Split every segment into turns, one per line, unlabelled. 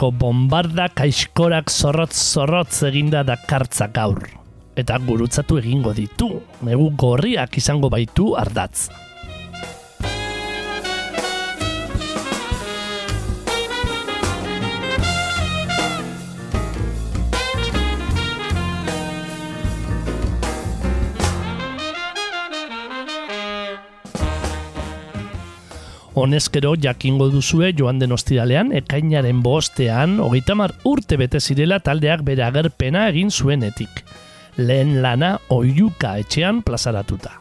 Urpeko bombarda kaiskorak zorrotz zorrotz eginda dakartza gaur. Eta gurutzatu egingo ditu, negu gorriak izango baitu ardatz. Honezkero jakingo duzue joan den ostiralean, ekainaren bostean, hogeita mar urte bete zirela taldeak bere agerpena egin zuenetik. Lehen lana oiuka etxean plazaratuta.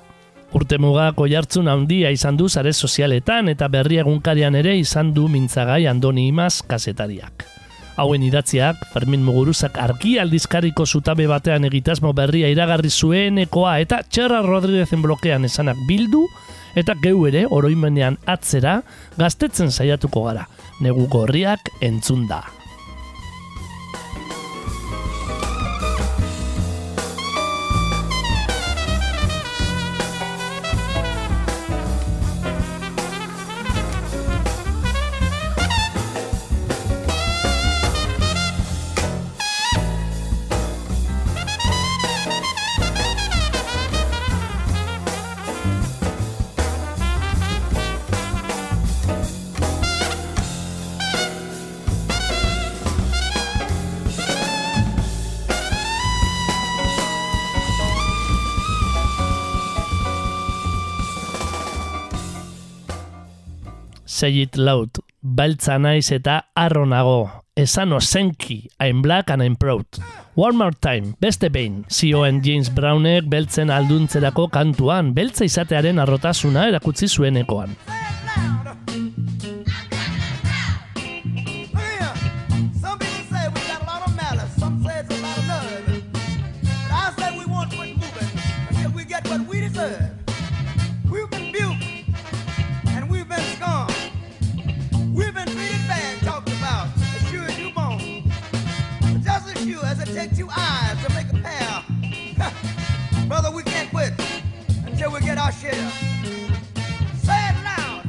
Urte mugako jartzun handia izan du zare sozialetan eta berri egunkarian ere izan du mintzagai Andoni Imaz kazetariak. Hauen idatziak, Fermin Muguruzak argi aldizkariko zutabe batean egitasmo berria iragarri zuenekoa eta Txerra Rodríguezen blokean esanak bildu, eta geu ere oroimenean atzera gaztetzen saiatuko gara, negu gorriak entzun Say it loud, beltza naiz eta arro nago. Esan ozenki, I'm black and I'm proud. One more time, beste behin, zioen James Brownek beltzen alduntzerako kantuan, beltza izatearen arrotasuna erakutzi zuenekoan.
Takes two eyes to make a pair, brother, we can't quit until we get our share. Say it loud.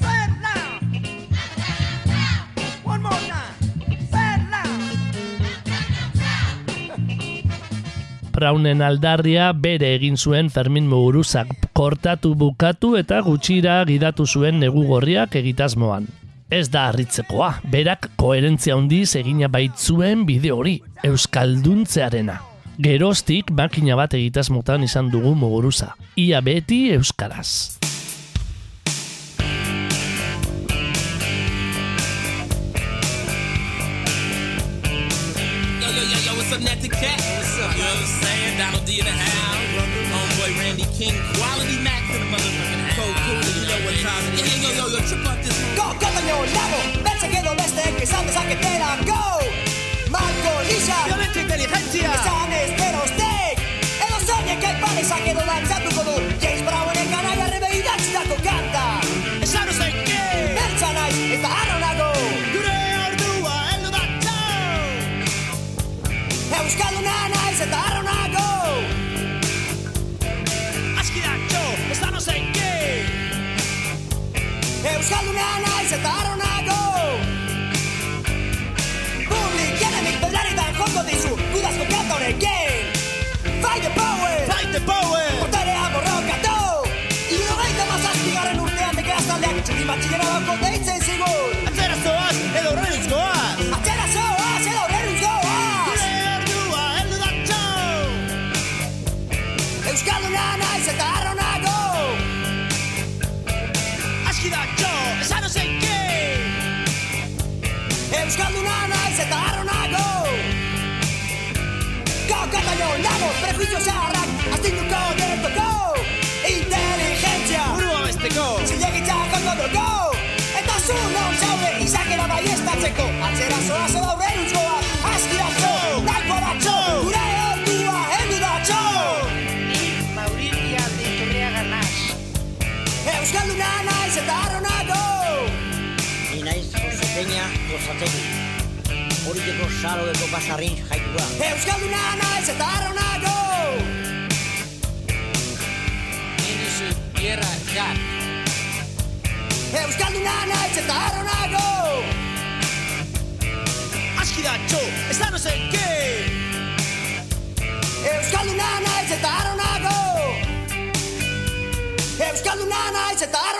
Say it. One more time. Say it loud.
Brownen aldarria bere egin zuen Fermin Muguruzak kortatu bukatu eta gutxira gidatu zuen negu gorriak egitasmoan. Ez da harritzekoa, berak koherentzia handiz egina baitzuen bide hori, euskalduntzearena. Geroztik makina bat egitasmotan izan dugu muguruza, ia beti euskaraz.
King. Quality
给上
个上。Eta harro nago non dago prejuizio zaharrak Astinduko direktoko Inteligentzia
Burua besteko
Zilegitzak ondoko Eta zu non zaude izakera baiestatzeko Atzera zoa zo daurre utzkoa Askiratxo, daikoa datxo Gure ordua heldu datxo
Mauritia de Turriaga naz.
Euskalduna naiz eta arronago
Ni naiz Jose Peña gozategi. Horiteko salodeko pasarrin jaitua.
Euskalduna naiz eta arronago
Inizu tierra kat
Euskalduna naiz eta arronago
Askiratxo, ez da no qué.
Euskalduna naiz eta arronago Euskalduna naiz eta arronago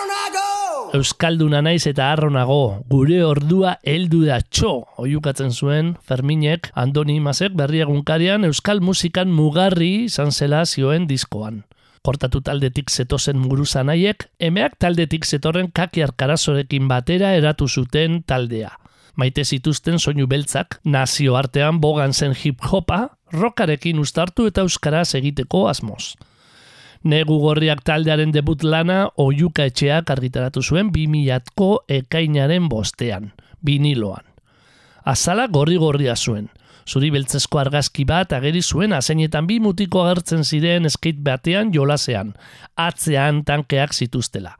Euskalduna naiz eta harronago, gure ordua heldu da txo, oiukatzen zuen Ferminek Andoni Masek berri egunkarian Euskal musikan mugarri izan zela zioen diskoan. Kortatu taldetik zetozen guruza nahiek, emeak taldetik zetorren kakiar karazorekin batera eratu zuten taldea. Maite zituzten soinu beltzak, nazio artean bogan zen hip-hopa, rockarekin ustartu eta euskaraz egiteko asmoz. Negu gorriak taldearen debut lana oiuka etxeak argitaratu zuen 2000ko ekainaren bostean, biniloan. Azala gorri-gorria zuen. Zuri beltzezko argazki bat ageri zuen azeinetan bi mutiko agertzen ziren skate batean jolasean, atzean tankeak zituztela.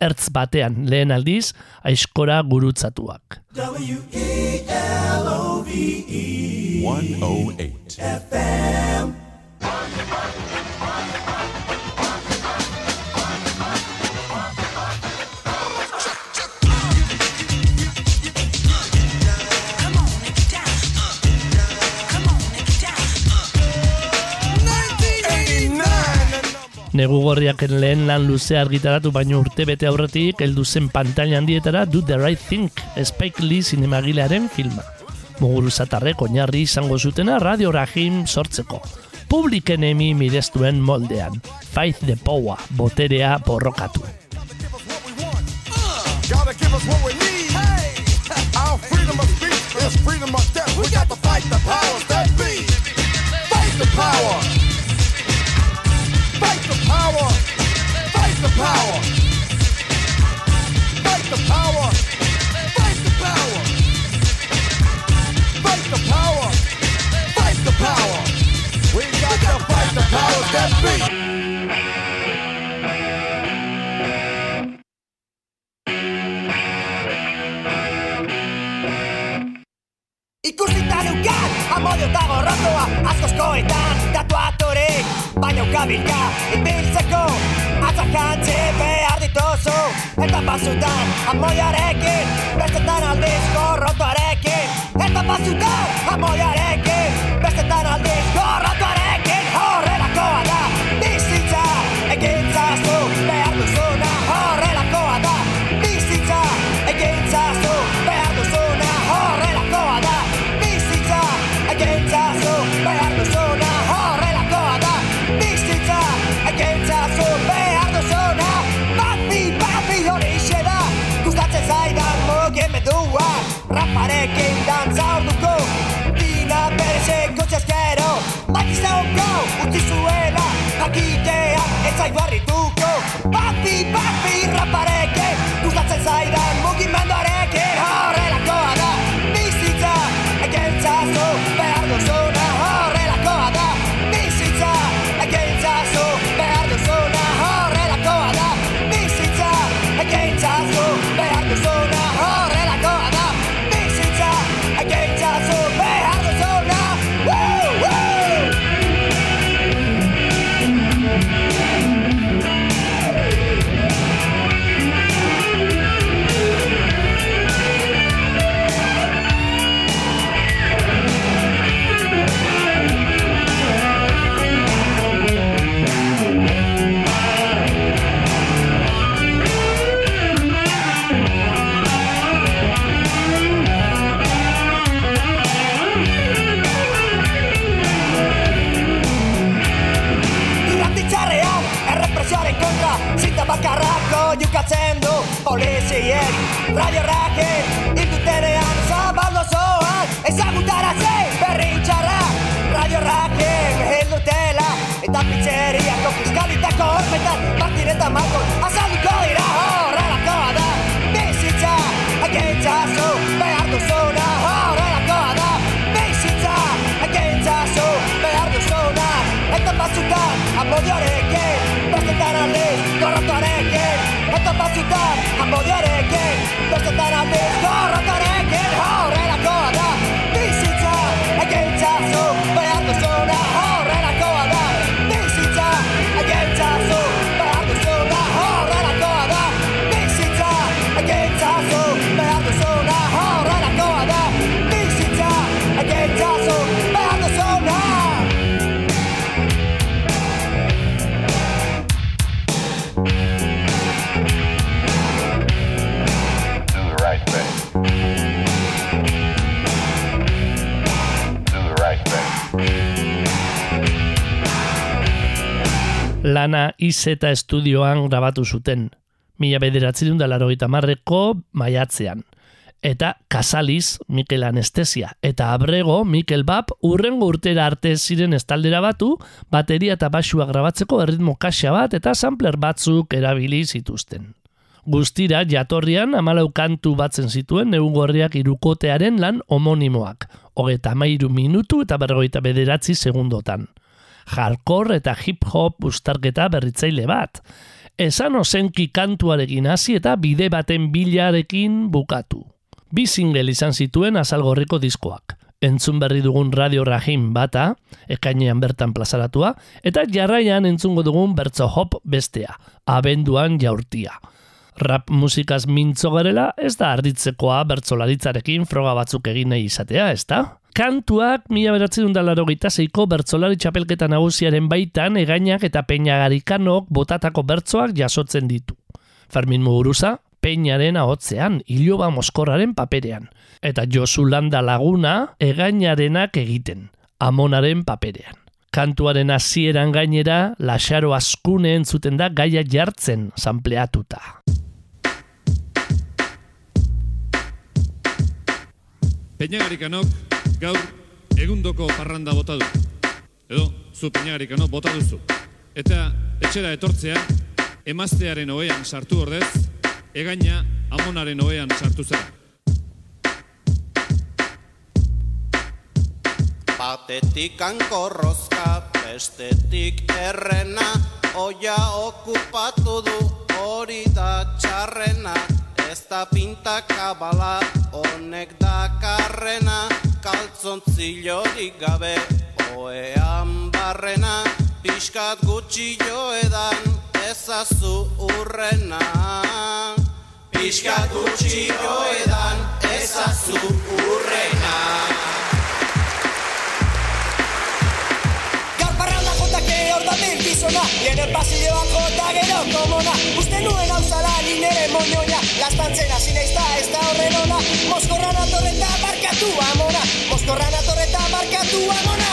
Ertz batean lehen aldiz, aiskora gurutzatuak.
108.
Negu gorriaken lehen lan luze argitaratu baino urte bete aurretik heldu zen pantaila handietara Do the Right Thing, Spike Lee zinemagilearen filma. Muguru zatarrek oinarri izango zutena Radio Rahim sortzeko. Publiken emi mirestuen moldean. Fight the power, boterea borrokatu.
Gotta give us what we need. Our freedom of speech is freedom of death. We got to fight the powers that be. Fight the power. Fight the power. Fight the power. Fight the power. Fight the power. Fight the power. Fight the power. We got to fight the powers that be.
Ikusita neukan, amodio eta gorrotoa Askoskoetan, ah, Eta pasutan, amodioarekin Bestetan aldiz gorrotoarekin. Eta pasutan, amodioarekin
Lana izeta estudioan grabatu zuten. Mila bederatzerun da larogeita marreko maiatzean. Eta Casaliz, Mikel Anestesia. Eta Abrego, Mikel Bab, urrengo urtera arte ziren estaldera batu, bateria eta basua grabatzeko erritmo kaxa bat eta sampler batzuk erabili zituzten. Guztira, jatorrian amalau kantu batzen zituen neugorriak irukotearen lan homonimoak, hogeta mairu minutu eta berrogeita bederatzi segundotan. Hardcore eta hip-hop ustarketa berritzaile bat. Esan ozenki kantuarekin hasi eta bide baten bilarekin bukatu. Bi single izan zituen azalgorriko diskoak. Entzun berri dugun Radio Rahim bata, ekainean bertan plazaratua, eta jarraian entzungo dugun bertzo hop bestea, abenduan jaurtia. Rap musikaz mintzo garela, ez da arditzekoa bertzolaritzarekin froga batzuk egin nahi izatea, ez da? Kantuak mila beratzen da laro zeiko bertzolari txapelketa nagusiaren baitan egainak eta peinagarikanok botatako bertzoak jasotzen ditu. Fermin Muguruza, peinaren ahotzean, iloba moskorraren paperean. Eta Josu Landa laguna egainarenak egiten, amonaren paperean. Kantuaren hasieran gainera, lasaro askune entzuten da gaia jartzen sampleatuta.
Peñagarikanok gaur egundoko parranda bota du. Edo, zu peñagarikanok bota duzu. Eta etxera etortzea, emaztearen oean sartu ordez, egaina amonaren oean sartu zera.
Batetik ankorrozka, bestetik errena, oia okupatu du hori da txarrena. Ez da pintakabala, honek dakarrena, kaltzontzillorik gabe, oean barrena, pixkat gutxi joedan, ezazu urrena. Pixkat gutxi joedan, ezazu urrena.
Jotake hor da gizona Nire pasilloan jota gero komona. Uste nuen hau zala ni nire moñoña Lastantzen hasi naiz da ez da horren ona. Moskorran atorreta barkatu amona. Moskorran atorreta barkatu amona.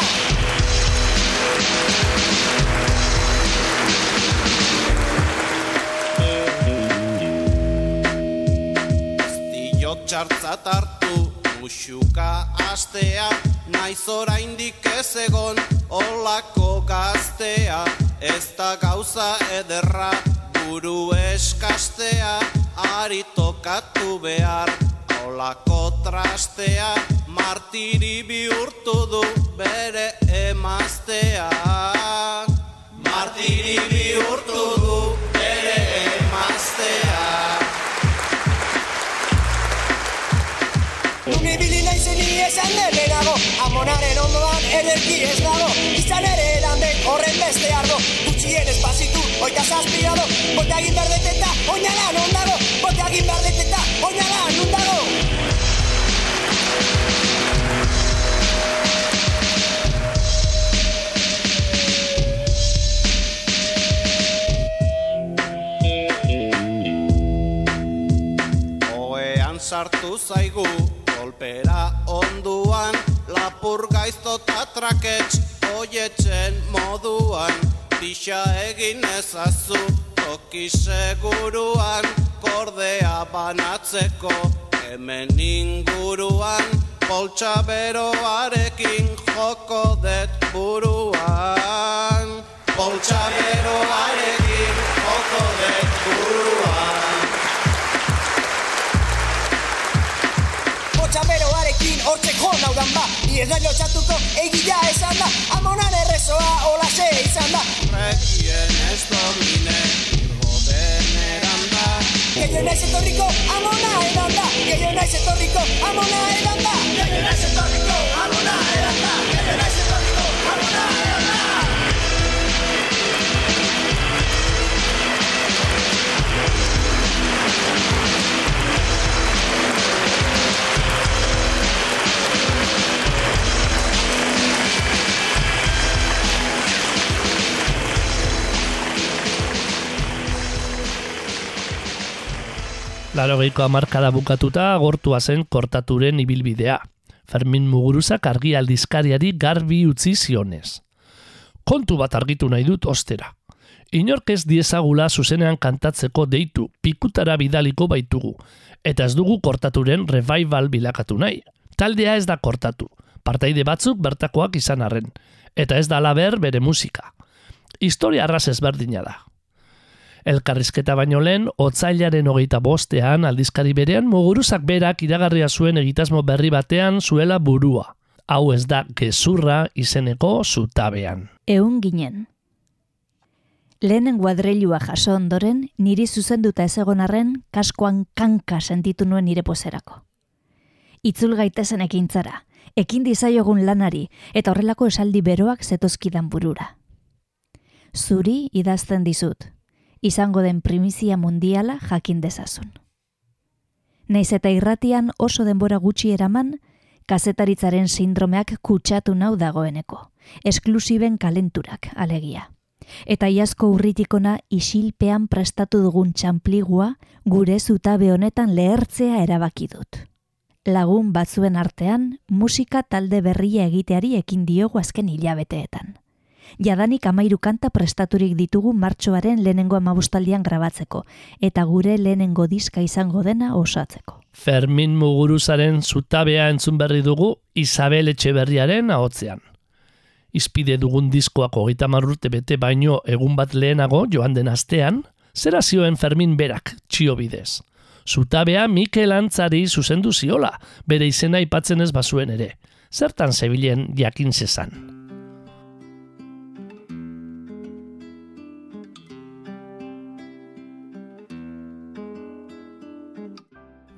Zillo txartzat hartu musuka astea Naiz oraindik ez egon olako gaztea Ez da gauza ederra buru eskastea Ari tokatu behar olako trastea. Martiri bihurtu du bere emaztea. Martiri bihurtu du
ederki ez dago Izan ere edan den horren beste ardo. Gutxien espazitu oita zazpirado Bote egin berdeteta oinala non dago. Bote egin berdeteta oinala non dago.
Sartu zaigu kolpera onduan Lapur gaizto eta trakets oietzen moduan. Pixa egin ezazu toki seguruan. Kordea banatzeko hemen inguruan. Poltsa beroarekin joko det buruan. Poltsa beroarekin joko dut buruan
beroarekin hortzek jo naudan ba Ni ez nahi lotxatuko egila esan da Amonan errezoa olase izan da.
Rekien ez domine irgo beneran da.
Gehiago naiz etorriko amona edan da Gehiago naiz etorriko amona edan da. Gehiago naiz etorriko amona edan da Gehiago naiz etorriko amona edan da
Larogeiko amarkada bukatuta agortua zen kortaturen ibilbidea. Fermin Muguruzak argi aldizkariari garbi utzi zionez. Kontu bat argitu nahi dut ostera. Inork ez diezagula zuzenean kantatzeko deitu, pikutara bidaliko baitugu. Eta ez dugu kortaturen revival bilakatu nahi. Taldea ez da kortatu. Partaide batzuk bertakoak izan arren. Eta ez da laber bere musika. Historia arras ezberdina da. Elkarrizketa baino lehen, otzailaren hogeita bostean aldizkari berean muguruzak berak iragarria zuen egitasmo berri batean zuela burua. Hau ez da gezurra izeneko zutabean.
Eun ginen. Lehenen guadreilua jaso ondoren, niri zuzenduta ez egon arren, kaskoan kanka sentitu nuen nire pozerako. Itzul gaitezen ekintzara, ekin dizaiogun lanari, eta horrelako esaldi beroak zetozkidan burura. Zuri idazten dizut, izango den primizia mundiala jakin dezazun. Naiz eta irratian oso denbora gutxi eraman, kazetaritzaren sindromeak kutsatu nau dagoeneko, esklusiben kalenturak alegia. Eta iazko urritikona isilpean prestatu dugun txampligua gure zutabe honetan lehertzea erabaki dut. Lagun batzuen artean, musika talde berria egiteari ekin diogu azken hilabeteetan jadanik amairu kanta prestaturik ditugu martxoaren lehenengo amabustaldian grabatzeko, eta gure lehenengo diska izango dena osatzeko.
Fermin Muguruzaren zutabea entzun berri dugu Isabel Etxeberriaren ahotzean. Izpide dugun diskoak hogeita marrute bete baino egun bat lehenago joan den astean, zera zioen Fermin berak txio bidez. Zutabea Mikel Antzari zuzendu ziola, bere izena aipatzen ez bazuen ere. Zertan zebilen jakin zezan.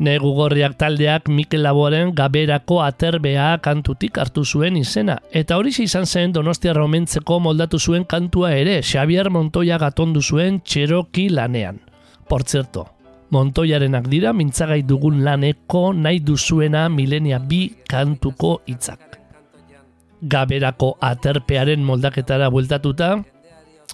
Negu gorriak taldeak Mikel Laboren gaberako aterbea kantutik hartu zuen izena. Eta hori izan zen Donostia romentzeko moldatu zuen kantua ere, Xavier Montoya gatondu zuen txeroki lanean. Por zerto, Montoyarenak dira mintzagai dugun laneko nahi duzuena milenia bi kantuko hitzak. Gaberako aterpearen moldaketara bueltatuta,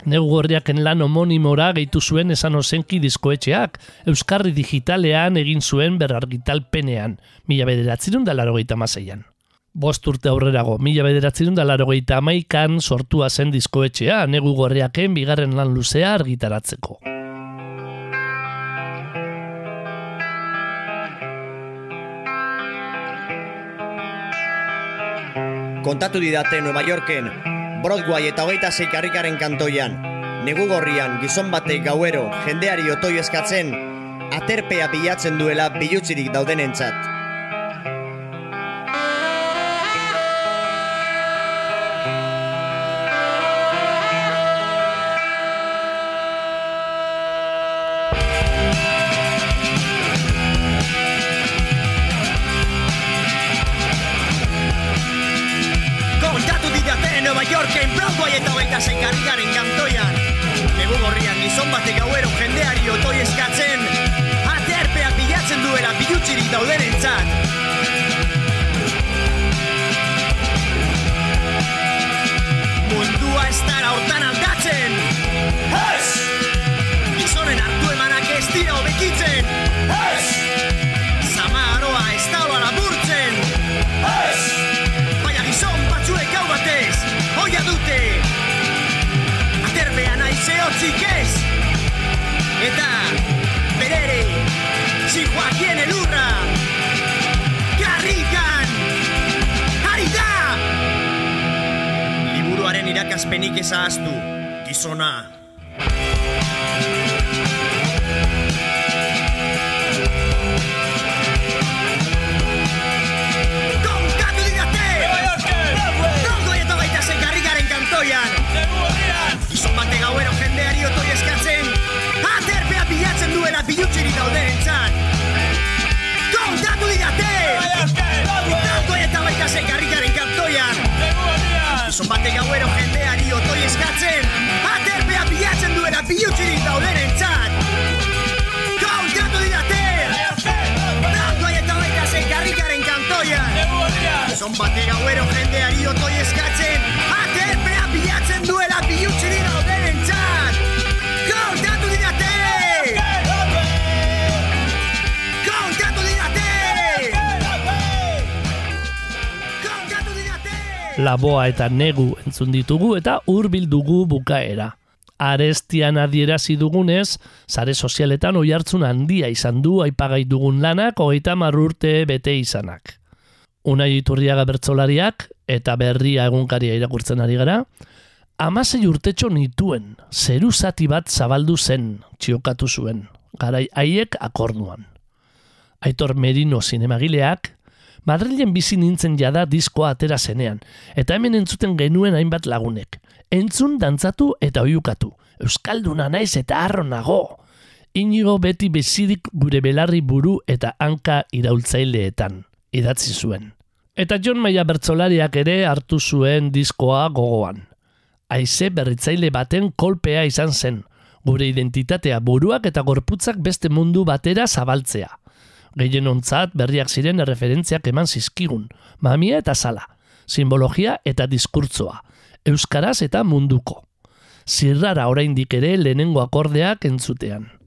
Negu gorriaken lan homonimora gehitu zuen esan ozenki diskoetxeak, Euskarri digitalean egin zuen berargitalpenean, mila bederatzerun da laro mazeian. Bost urte aurrerago, mila bederatzerun da laro amaikan sortua zen diskoetxea, negu gorriaken bigarren lan luzea argitaratzeko.
Kontatu didate Nueva Yorken, Broadway eta hogeita zeik harrikaren kantoian, negu gorrian gizon batek gauero jendeari otoi eskatzen, aterpea bilatzen duela bilutzirik daudenentzat. Eta hogeita zeik harrikaren kantoian, negu gorrian gizon batek gauero jendeari otoi eskatzen, aterpea bilatzen duela bilutzirik daudenentzat. Mundua ez dara hortan aldatzen Ez! Gizonen hartu emanak ez dira hobekitzen Ez! Zehotzik ez Eta Berere Zijoakien elurra Garrikan Ari da! Liburuaren irakaspenik ezaztu, gizona. Kantoian Zon batek gauero jendeari otoi eskatzen. Aterpea bilatzen duela bihutzirik daudenen txat Kontatu didate! Kontatu didate! Kontatu didate!
Laboa eta negu entzun ditugu eta hurbil dugu bukaera. Arestian adierazi dugunez, sare sozialetan oi hartzun handia izan du aipagai dugun lanak hogeita urte bete izanak. Unai iturriaga bertzolariak eta berria egunkaria irakurtzen ari gara, amasei urtetxo nituen, zeru zati bat zabaldu zen, txiokatu zuen, garai haiek akorduan. Aitor Merino zinemagileak, Madrilen bizi nintzen jada diskoa atera zenean, eta hemen entzuten genuen hainbat lagunek. Entzun dantzatu eta oiukatu. Euskalduna naiz eta harro nago. Inigo beti bezidik gure belarri buru eta hanka iraultzaileetan, idatzi zuen. Eta John Maia bertzolariak ere hartu zuen diskoa gogoan. Aize berritzaile baten kolpea izan zen, gure identitatea buruak eta gorputzak beste mundu batera zabaltzea. Gehien ontzat berriak ziren erreferentziak eman zizkigun, mamia eta sala, simbologia eta diskurtzoa, euskaraz eta munduko. Zirrara oraindik ere lehenengo akordeak entzutean.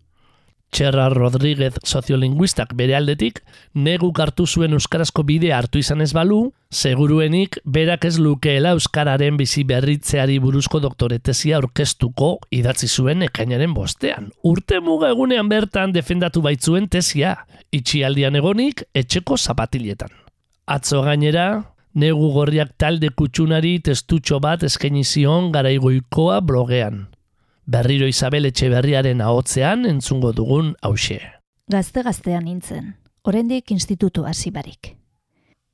Txerra Rodríguez soziolinguistak bere aldetik, neguk hartu zuen euskarazko bidea hartu izan ez balu, seguruenik berak ez lukeela euskararen bizi berritzeari buruzko doktoretesia aurkeztuko idatzi zuen ekainaren bostean. Urte muga egunean bertan defendatu baitzuen tesia, itxialdian egonik etxeko zapatiletan. Atzo gainera, negu gorriak talde kutsunari testutxo bat eskaini zion garaigoikoa blogean. Berriro Isabel Etxeberriaren ahotzean entzungo dugun hause.
Gazte-gaztean nintzen, oraindik institutu hasi barik.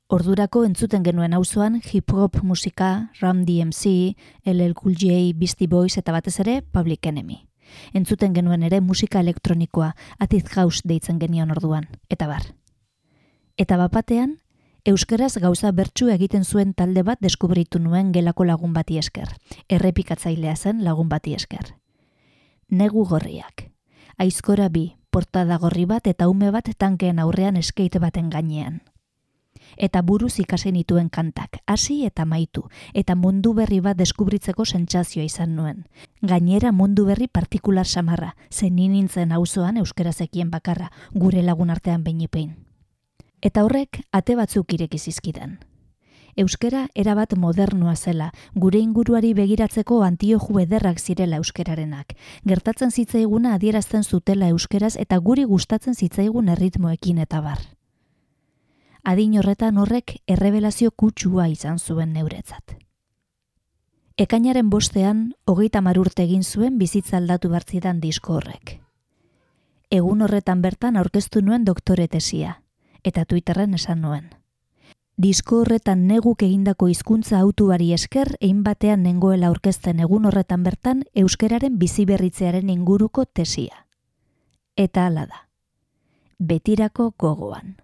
Ordurako entzuten genuen auzoan hip-hop musika, Ram DMC, LL Cool J, Beastie Boys eta batez ere Public Enemy. Entzuten genuen ere musika elektronikoa, Acid House deitzen genion orduan, eta bar. Eta bapatean, Euskaraz gauza bertsu egiten zuen talde bat deskubritu nuen gelako lagun bati esker. Errepikatzailea zen lagun bati esker. Negu gorriak. Aizkora bi, portada gorri bat eta ume bat tankeen aurrean eskeite baten gainean. Eta buruz ikasen dituen kantak, hasi eta maitu, eta mundu berri bat deskubritzeko sentsazioa izan nuen. Gainera mundu berri partikular samarra, zen ni nintzen auzoan euskarazekien bakarra, gure lagun artean beinipein. Eta horrek ate batzuk ireki zizkidan. Euskera erabat modernoa zela, gure inguruari begiratzeko antioju ederrak zirela euskerarenak. Gertatzen zitzaiguna adierazten zutela euskeraz eta guri gustatzen zitzaigun erritmoekin eta bar. Adin horretan horrek errebelazio kutsua izan zuen neuretzat. Ekainaren bostean, hogeita urte egin zuen bizitza aldatu bartzidan disko horrek. Egun horretan bertan aurkeztu nuen doktore tesia, eta Twitterren esan nuen. Disko horretan neguk egindako hizkuntza autuari esker egin batean nengoela aurkezten egun horretan bertan euskeraren biziberritzearen inguruko tesia. Eta hala da. Betirako gogoan.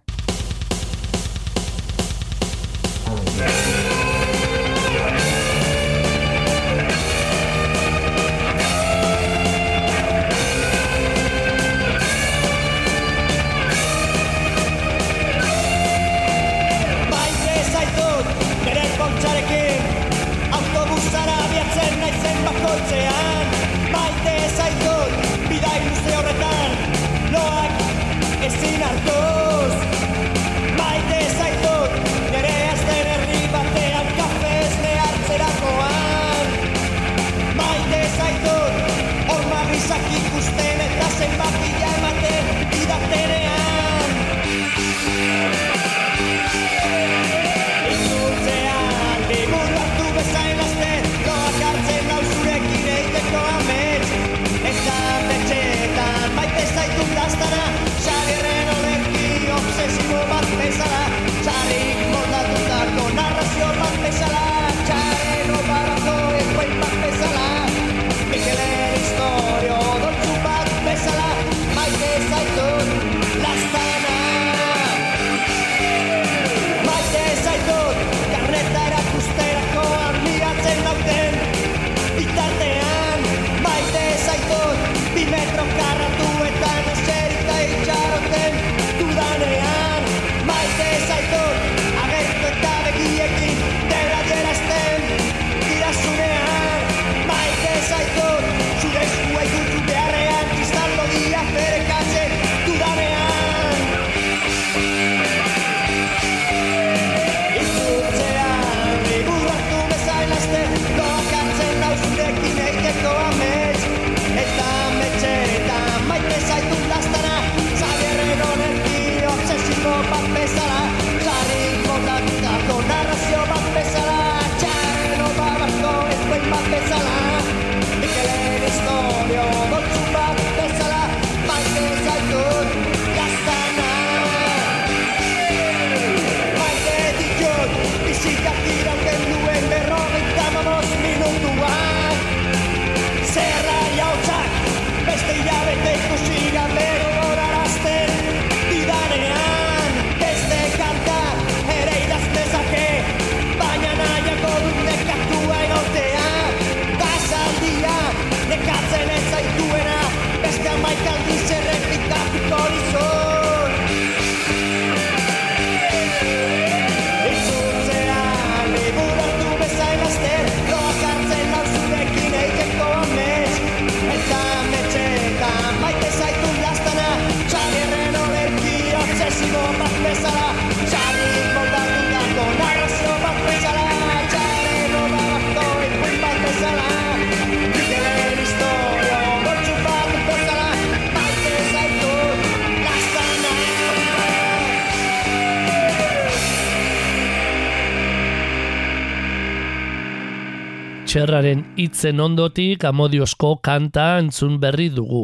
Txerraren hitzen ondotik amodiozko kanta entzun berri dugu.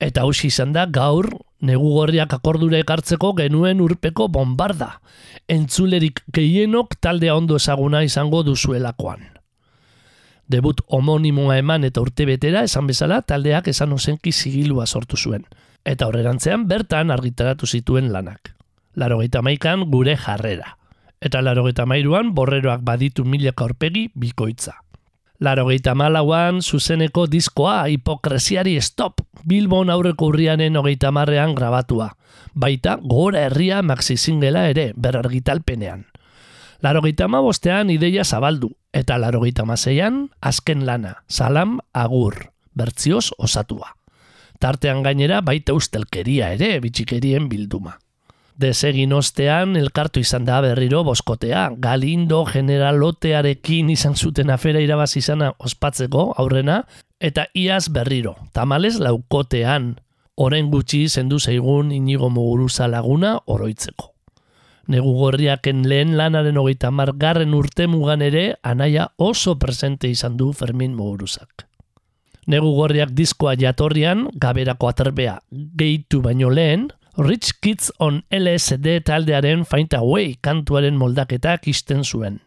Eta hausi izan da gaur negu gorriak akordure ekartzeko genuen urpeko bombarda. Entzulerik gehienok taldea ondo ezaguna izango duzuelakoan. Debut homonimoa eman eta urte betera esan bezala taldeak esan ozenki zigilua sortu zuen. Eta horrerantzean bertan argitaratu zituen lanak. Larogeita maikan gure jarrera. Eta larogeita mairuan borreroak baditu milaka aurpegi bikoitza. Larogeita malauan zuzeneko diskoa hipokresiari stop Bilbon aurreko urrianen hogeita marrean grabatua. Baita gora herria maxi singela ere berargitalpenean. Larogeita bostean ideia zabaldu, eta larogeita maseian azken lana, salam agur, bertzioz osatua. Tartean gainera baita ustelkeria ere bitxikerien bilduma. Desegin ostean elkartu izan da berriro boskotea. Galindo generalotearekin izan zuten afera irabaz izana ospatzeko aurrena, eta iaz berriro, tamales laukotean, orain gutxi zendu zaigun inigo muguruza laguna oroitzeko. Negu gorriaken lehen lanaren hogeita margarren urte mugan ere, anaia oso presente izan du Fermin Muguruzak. Negu gorriak diskoa jatorrian, gaberako aterbea gehitu baino lehen, Rich Kids on LSD taldearen Find a Way kantuaren moldaketak isten zuen.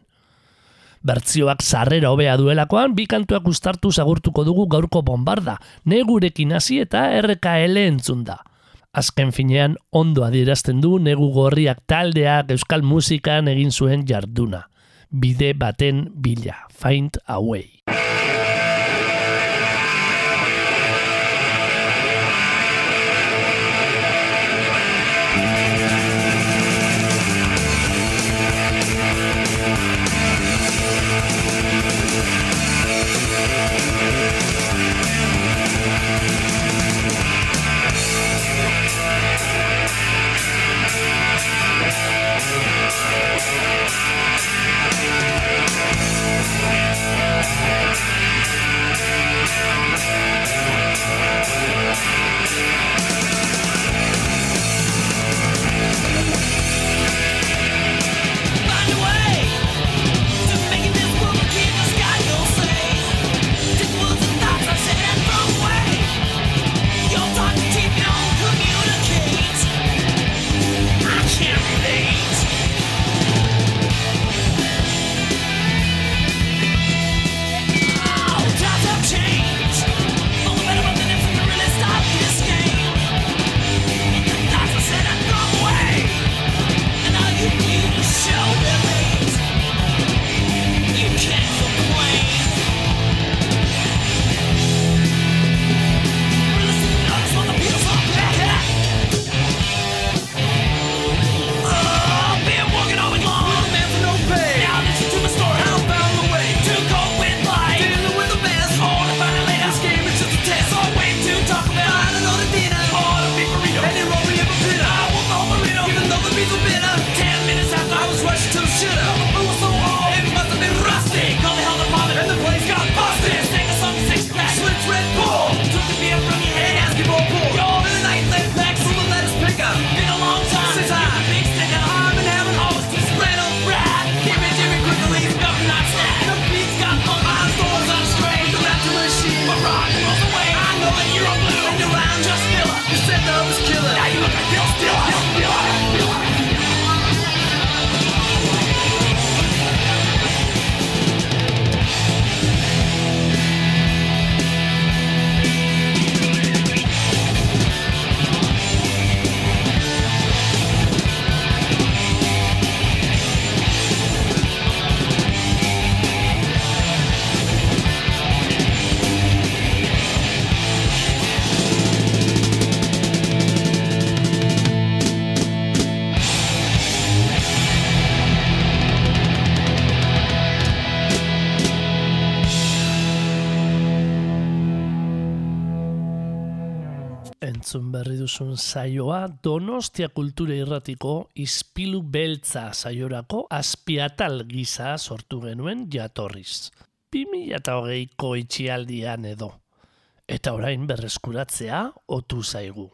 Bertzioak sarrera hobea duelakoan, bi kantuak ustartu zagurtuko dugu gaurko bombarda, negurekin hasi eta RKL entzun da. Azken finean ondo adierazten du negu gorriak taldeak euskal musikan egin zuen jarduna. Bide baten bila, Find a Duzun saioa Donostia Kultura Irratiko Ispilu Beltza saiorako azpiatal gisa sortu genuen jatorriz. 2008ko itxialdian edo. Eta orain berreskuratzea otu zaigu.